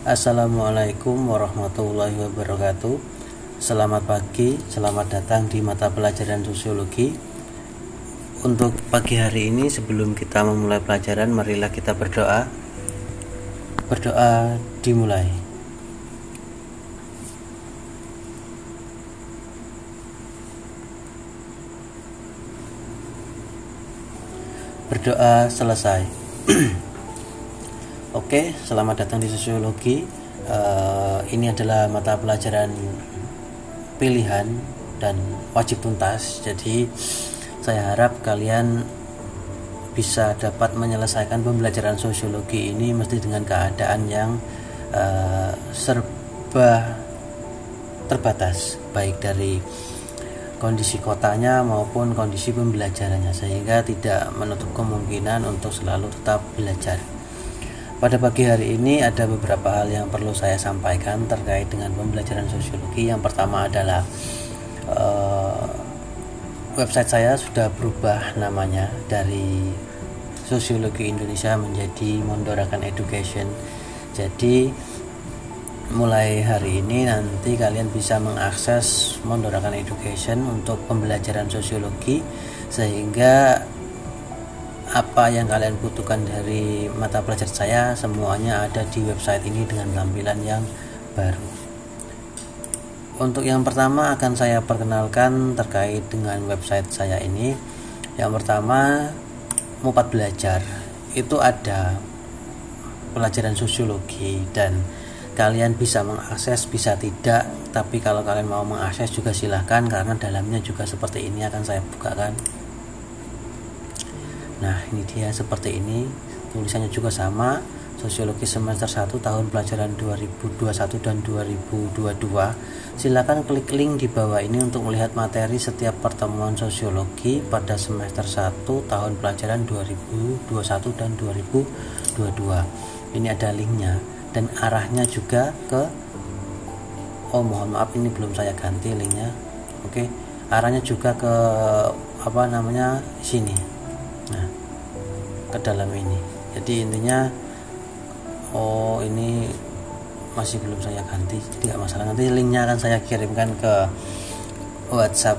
Assalamualaikum warahmatullahi wabarakatuh. Selamat pagi, selamat datang di mata pelajaran sosiologi. Untuk pagi hari ini sebelum kita memulai pelajaran Marilah kita berdoa. Berdoa dimulai. Berdoa selesai Oke, selamat datang di sosiologi. Uh, ini adalah mata pelajaran pilihan dan wajib tuntas. Jadi, saya harap kalian bisa dapat menyelesaikan pembelajaran sosiologi ini mesti dengan keadaan yang uh, serba terbatas, baik dari kondisi kotanya maupun kondisi pembelajarannya, sehingga tidak menutup kemungkinan untuk selalu tetap belajar. Pada pagi hari ini ada beberapa hal yang perlu saya sampaikan terkait dengan pembelajaran sosiologi. Yang pertama adalah uh, website saya sudah berubah namanya dari Sosiologi Indonesia menjadi Mondorakan Education. Jadi mulai hari ini nanti kalian bisa mengakses Mondorakan Education untuk pembelajaran sosiologi sehingga apa yang kalian butuhkan dari mata pelajaran saya semuanya ada di website ini dengan tampilan yang baru. Untuk yang pertama akan saya perkenalkan terkait dengan website saya ini. Yang pertama mupat belajar. Itu ada pelajaran sosiologi dan kalian bisa mengakses bisa tidak. Tapi kalau kalian mau mengakses juga silahkan karena dalamnya juga seperti ini akan saya bukakan Nah, ini dia seperti ini. Tulisannya juga sama. Sosiologi semester 1 tahun pelajaran 2021 dan 2022. Silakan klik link di bawah ini untuk melihat materi setiap pertemuan sosiologi pada semester 1 tahun pelajaran 2021 dan 2022. Ini ada linknya dan arahnya juga ke Oh, mohon maaf ini belum saya ganti linknya. Oke. Arahnya juga ke apa namanya sini nah ke dalam ini. Jadi intinya oh ini masih belum saya ganti tidak masalah. Nanti linknya akan saya kirimkan ke WhatsApp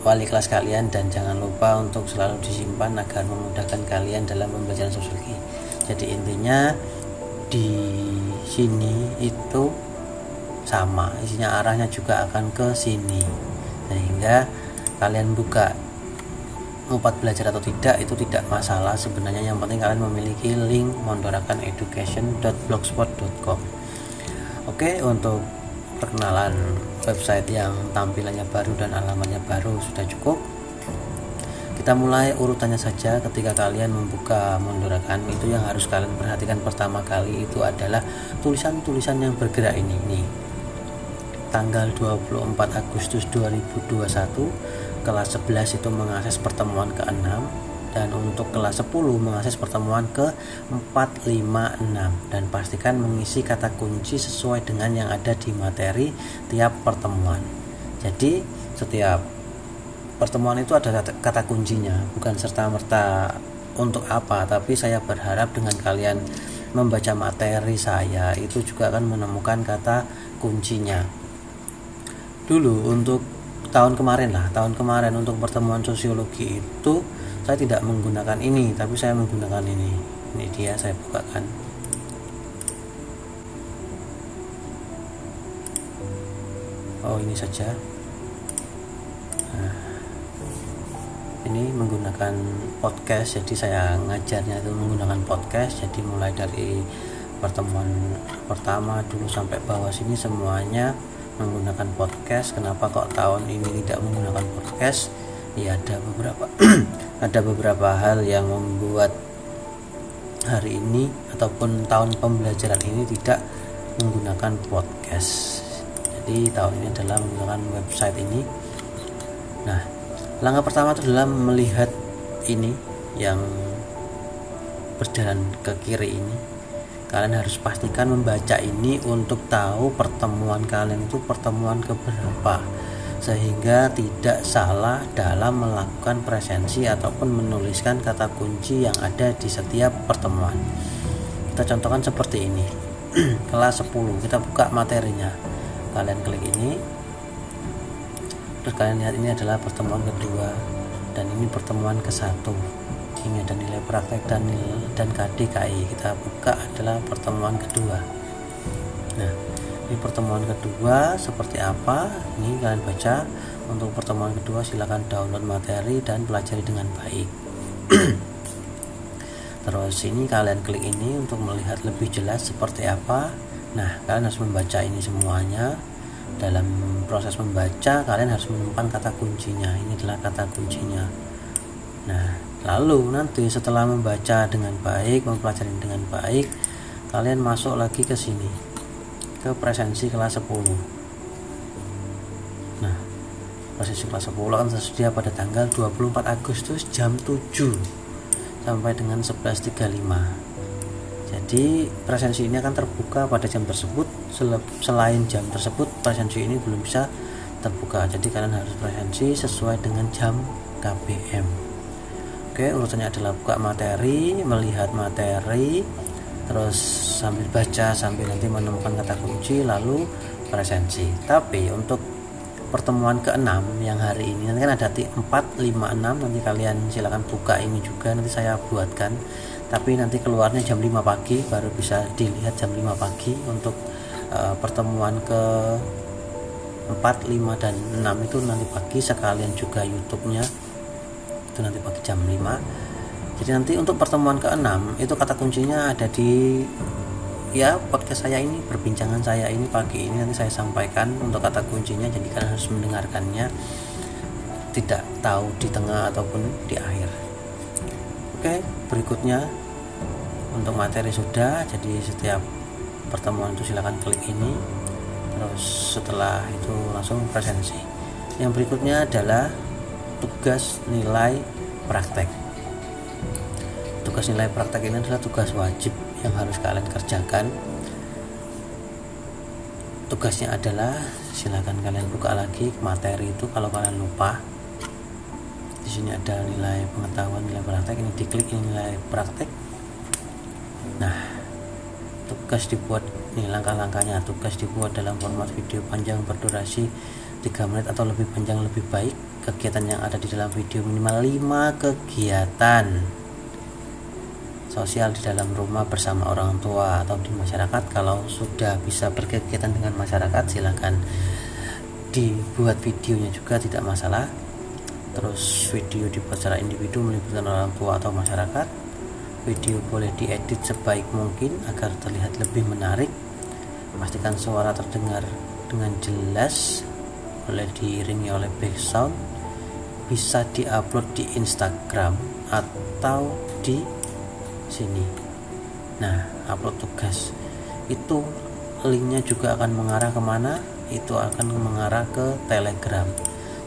wali kelas kalian dan jangan lupa untuk selalu disimpan agar memudahkan kalian dalam pembelajaran sosiologi jadi intinya di sini itu sama. Isinya arahnya juga akan ke sini. Sehingga kalian buka empat belajar atau tidak itu tidak masalah. Sebenarnya yang penting kalian memiliki link mondorakaneducation.blogspot.com oke untuk perkenalan website yang tampilannya baru dan alamannya baru sudah cukup. Kita mulai urutannya saja. Ketika kalian membuka Mondorakan itu yang harus kalian perhatikan pertama kali itu adalah tulisan-tulisan yang bergerak ini. Nih tanggal 24 Agustus 2021 kelas 11 itu mengakses pertemuan ke-6 dan untuk kelas 10 mengakses pertemuan ke 4, 5, 6 dan pastikan mengisi kata kunci sesuai dengan yang ada di materi tiap pertemuan. Jadi setiap pertemuan itu ada kata, kuncinya bukan serta-merta untuk apa tapi saya berharap dengan kalian membaca materi saya itu juga akan menemukan kata kuncinya. Dulu untuk tahun kemarin lah tahun kemarin untuk pertemuan sosiologi itu saya tidak menggunakan ini tapi saya menggunakan ini. Ini dia saya bukakan. Oh ini saja. Nah, ini menggunakan podcast jadi saya ngajarnya itu menggunakan podcast. Jadi mulai dari pertemuan pertama dulu sampai bawah sini semuanya menggunakan podcast. Kenapa kok tahun ini tidak menggunakan podcast? Ya ada beberapa ada beberapa hal yang membuat hari ini ataupun tahun pembelajaran ini tidak menggunakan podcast. Jadi tahun ini adalah menggunakan website ini. Nah langkah pertama adalah melihat ini yang berjalan ke kiri ini kalian harus pastikan membaca ini untuk tahu pertemuan kalian itu pertemuan keberapa sehingga tidak salah dalam melakukan presensi ataupun menuliskan kata kunci yang ada di setiap pertemuan. Kita contohkan seperti ini. Kelas 10 kita buka materinya. Kalian klik ini. Terus kalian lihat ini adalah pertemuan kedua dan ini pertemuan ke satu ini ada nilai praktek dan dan KDKI kita buka adalah pertemuan kedua. Nah ini pertemuan kedua seperti apa? Ini kalian baca. Untuk pertemuan kedua silahkan download materi dan pelajari dengan baik. Terus ini kalian klik ini untuk melihat lebih jelas seperti apa. Nah kalian harus membaca ini semuanya. Dalam proses membaca kalian harus menemukan kata kuncinya. Ini adalah kata kuncinya. Nah lalu nanti setelah membaca dengan baik mempelajari dengan baik kalian masuk lagi ke sini ke presensi kelas 10 nah presensi kelas 10 akan tersedia pada tanggal 24 Agustus jam 7 sampai dengan 11.35 jadi presensi ini akan terbuka pada jam tersebut. Selain jam tersebut presensi ini belum bisa terbuka. Jadi kalian harus presensi sesuai dengan jam KBM oke urutannya adalah buka materi melihat materi terus sambil baca sambil nanti menemukan kata kunci lalu presensi. Tapi untuk pertemuan ke-6 yang hari ini nanti kan ada 4, 5, 6 nanti kalian silakan buka ini juga nanti saya buatkan. Tapi nanti keluarnya jam 5 pagi baru bisa dilihat jam 5 pagi untuk uh, pertemuan ke 4, 5 dan 6 itu nanti pagi sekalian juga YouTube-nya itu nanti pagi jam 5 jadi nanti untuk pertemuan ke-6 itu kata kuncinya ada di ya podcast saya ini perbincangan saya ini pagi ini nanti saya sampaikan untuk kata kuncinya jadi kalian harus mendengarkannya. Tidak tahu di tengah ataupun di akhir. Oke berikutnya untuk materi sudah jadi setiap pertemuan itu silahkan klik ini. Terus setelah itu langsung presensi. Yang berikutnya adalah tugas nilai praktek. Tugas nilai praktek ini adalah tugas wajib yang harus kalian kerjakan. Tugasnya adalah silahkan kalian buka lagi materi itu kalau kalian lupa. Di sini ada nilai pengetahuan nilai praktek. Ini diklik ini nilai praktek. Nah, tugas dibuat ini langkah-langkahnya. Tugas dibuat dalam format video panjang berdurasi 3 menit atau lebih panjang lebih baik. Kegiatan yang ada di dalam video minimal 5 kegiatan sosial di dalam rumah bersama orang tua atau di masyarakat. Kalau sudah bisa berkegiatan dengan masyarakat, silakan dibuat videonya juga tidak masalah. Terus video dibuat secara individu melibatkan orang tua atau masyarakat Video boleh diedit sebaik mungkin agar terlihat lebih menarik. Pastikan suara terdengar dengan jelas, boleh diiringi oleh background. Bisa diupload di Instagram atau di sini. Nah, upload tugas itu linknya juga akan mengarah ke mana? Itu akan mengarah ke Telegram.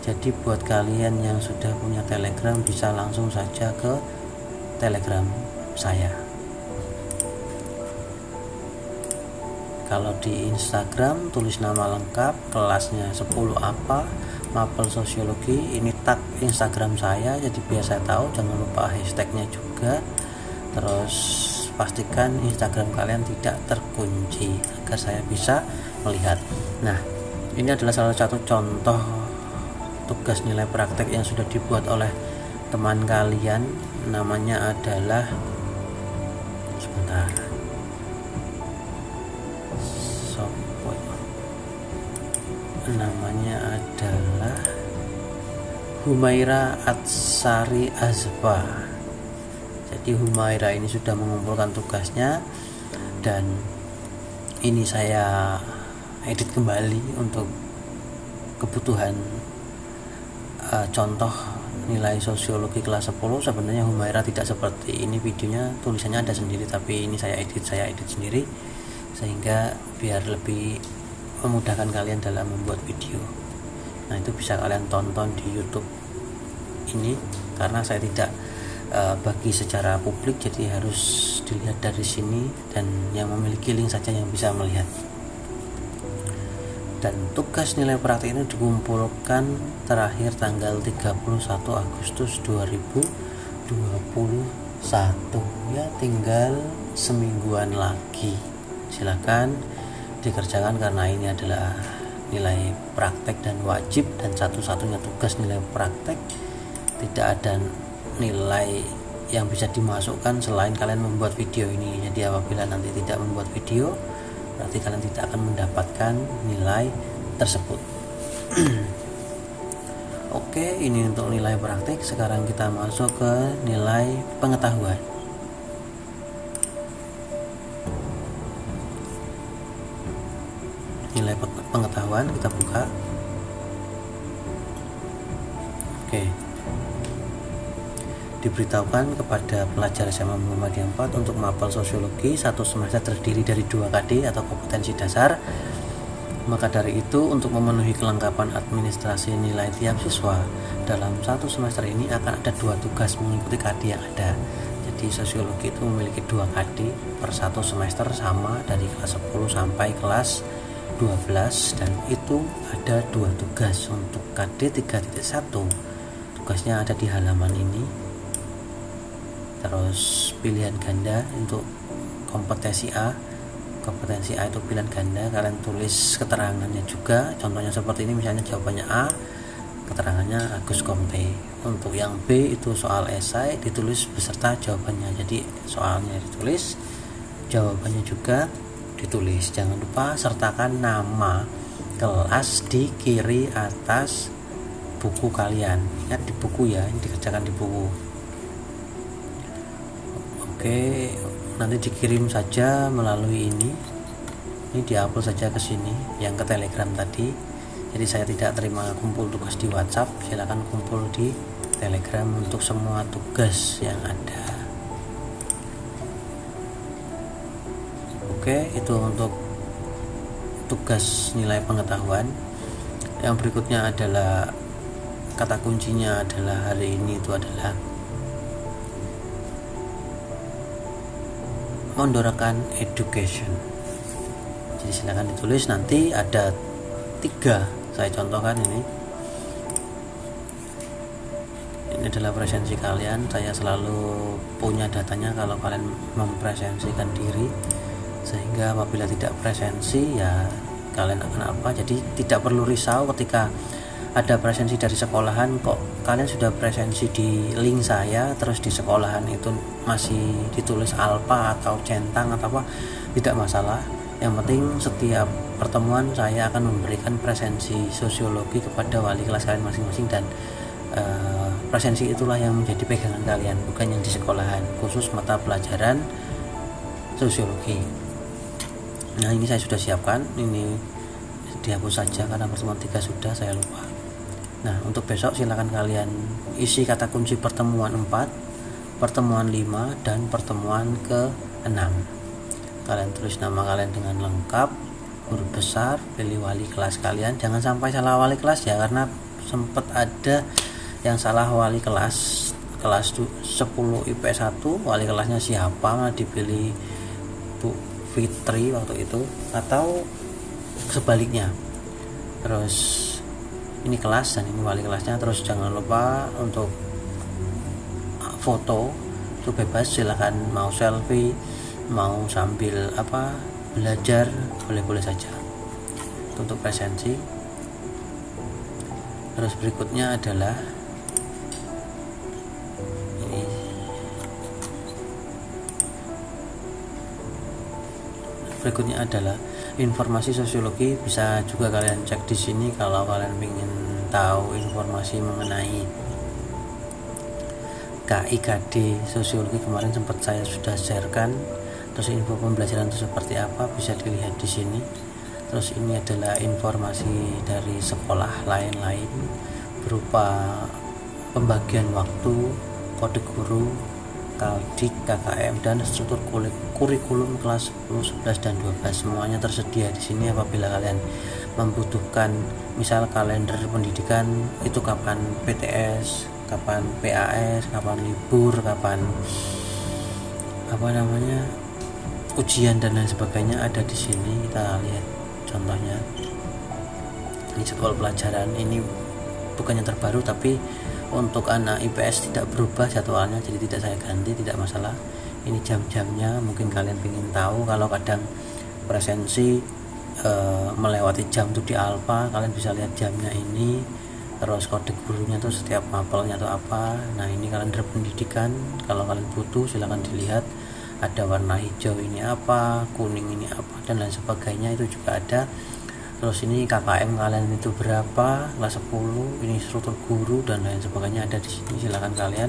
Jadi buat kalian yang sudah punya Telegram bisa langsung saja ke Telegram saya kalau di Instagram tulis nama lengkap kelasnya 10 apa mapel sosiologi ini tag Instagram saya jadi biar saya tahu jangan lupa hashtagnya juga. Terus pastikan Instagram kalian tidak terkunci agar saya bisa melihat. Nah ini adalah salah satu contoh tugas nilai praktek yang sudah dibuat oleh teman kalian. Namanya adalah sebentar. Sopo namanya adalah Humaira Atsari Azba. Jadi Humaira ini sudah mengumpulkan tugasnya dan ini saya edit kembali untuk kebutuhan uh, contoh nilai sosiologi kelas 10 sebenarnya Humaira tidak seperti ini videonya tulisannya ada sendiri tapi ini saya edit saya edit sendiri sehingga biar lebih memudahkan kalian dalam membuat video nah itu bisa kalian tonton di YouTube ini karena saya tidak uh, bagi secara publik jadi harus dilihat dari sini dan yang memiliki link saja yang bisa melihat. Dan tugas nilai praktik ini dikumpulkan terakhir tanggal 31 Agustus 2021 ya tinggal semingguan lagi. Silakan dikerjakan karena ini adalah nilai praktek dan wajib dan satu-satunya tugas nilai praktek tidak ada nilai yang bisa dimasukkan selain kalian membuat video ini. Jadi apabila nanti tidak membuat video berarti kalian tidak akan mendapatkan nilai tersebut. Oke ini untuk nilai praktek. Sekarang kita masuk ke nilai pengetahuan pengetahuan kita buka. Oke. Diberitahukan kepada pelajar SMA Muhammadiyah 4 untuk mapel sosiologi satu semester terdiri dari 2 KD atau kompetensi dasar. Maka dari itu untuk memenuhi kelengkapan administrasi nilai tiap siswa dalam satu semester ini akan ada dua tugas mengikuti KD yang ada. Jadi sosiologi itu memiliki dua KD per satu semester sama dari kelas 10 sampai kelas 12 dan itu ada dua tugas untuk KD 3.1 tugasnya ada di halaman ini. Terus pilihan ganda untuk kompetensi A. Kompetensi A itu pilihan ganda kalian tulis keterangannya juga. Contohnya seperti ini misalnya jawabannya A keterangannya Agus Komte. Untuk yang B itu soal esai ditulis beserta jawabannya. Jadi soalnya ditulis jawabannya juga ditulis. Jangan lupa sertakan nama kelas di kiri atas buku kalian. Ingat di buku ya ini dikerjakan di buku. Oke nanti dikirim saja melalui ini. Ini diupload saja ke sini yang ke telegram tadi. Jadi saya tidak terima kumpul tugas di WhatsApp. Silahkan kumpul di telegram untuk semua tugas yang ada Oke, itu untuk tugas nilai pengetahuan. Yang berikutnya adalah kata kuncinya adalah hari ini itu adalah Mondorakan Education. Jadi silakan ditulis nanti ada tiga saya contohkan ini. Ini adalah presensi kalian. Saya selalu punya datanya kalau kalian mempresensikan diri sehingga apabila tidak presensi ya kalian akan apa. Jadi tidak perlu risau ketika ada presensi dari sekolahan kok kalian sudah presensi di link saya terus di sekolahan itu masih ditulis alpa atau centang atau apa tidak masalah. Yang penting setiap pertemuan saya akan memberikan presensi sosiologi kepada wali kelas kalian masing-masing dan uh, presensi itulah yang menjadi pegangan kalian bukan yang di sekolahan. Khusus mata pelajaran sosiologi nah ini saya sudah siapkan. Ini dihapus saja karena pertemuan tiga sudah saya lupa. Nah untuk besok silakan kalian isi kata kunci pertemuan 4 pertemuan 5 dan pertemuan ke 6 kalian tulis nama kalian dengan lengkap huruf besar pilih wali kelas kalian. Jangan sampai salah wali kelas ya karena sempat ada yang salah wali kelas kelas 10 IP 1 wali kelasnya siapa malah dipilih Bu Fitri waktu itu atau sebaliknya. Terus ini kelas dan ini wali kelasnya terus jangan lupa untuk foto itu bebas silahkan mau selfie mau sambil apa belajar boleh-boleh saja. Untuk presensi. Terus berikutnya adalah berikutnya adalah informasi sosiologi. Bisa juga kalian cek di sini kalau kalian ingin tahu informasi mengenai KIKD sosiologi kemarin sempat saya sudah sharekan. Terus info pembelajaran itu seperti apa bisa dilihat di sini. Terus ini adalah informasi dari sekolah lain-lain berupa pembagian waktu kode guru Kaldik, KKM dan struktur kurikulum kelas 10, 11 dan 12 semuanya tersedia di sini apabila kalian membutuhkan. Misal kalender pendidikan itu kapan PTS, kapan PAS, kapan libur, kapan apa namanya ujian dan lain sebagainya ada di sini. Kita lihat contohnya. Ini sekolah pelajaran ini bukan yang terbaru tapi untuk anak IPS tidak berubah jadwalnya jadi tidak saya ganti tidak masalah. Ini jam-jamnya mungkin kalian ingin tahu kalau kadang presensi e, melewati jam tuh di alfa kalian bisa lihat jamnya ini terus kode gurunya tuh setiap mapelnya atau apa. Nah ini kalian dari pendidikan kalau kalian butuh silahkan dilihat ada warna hijau ini apa kuning ini apa dan lain sebagainya itu juga ada terus ini KKM kalian itu berapa? Kelas 10 ini struktur guru dan lain sebagainya ada di sini silahkan kalian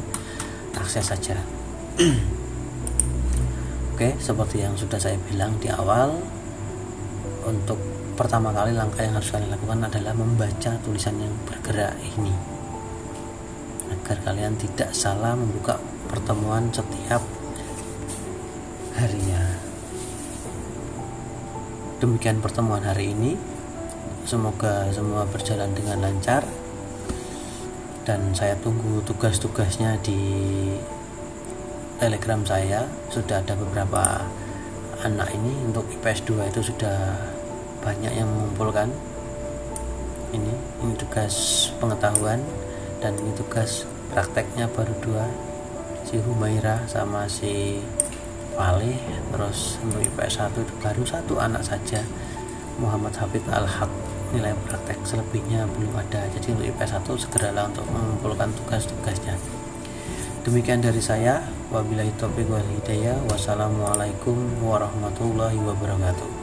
akses saja. Oke seperti yang sudah saya bilang di awal untuk pertama kali langkah yang harus kalian lakukan adalah membaca tulisan yang bergerak ini. Agar kalian tidak salah membuka pertemuan setiap harinya. Demikian pertemuan hari ini semoga semua berjalan dengan lancar. Dan saya tunggu tugas-tugasnya di telegram saya. Sudah ada beberapa anak ini untuk IPS 2 itu sudah banyak yang mengumpulkan. Ini ini tugas pengetahuan dan ini tugas prakteknya baru dua. Si Humaira sama si Walih terus untuk IPS 1 itu baru satu anak saja Muhammad Hafid Al-Haq nilai praktek selebihnya belum ada. Jadi untuk IPS 1 segeralah untuk mengumpulkan tugas-tugasnya. Demikian dari saya. Wabillahi taufiq wal wassalamualaikum warahmatullahi wabarakatuh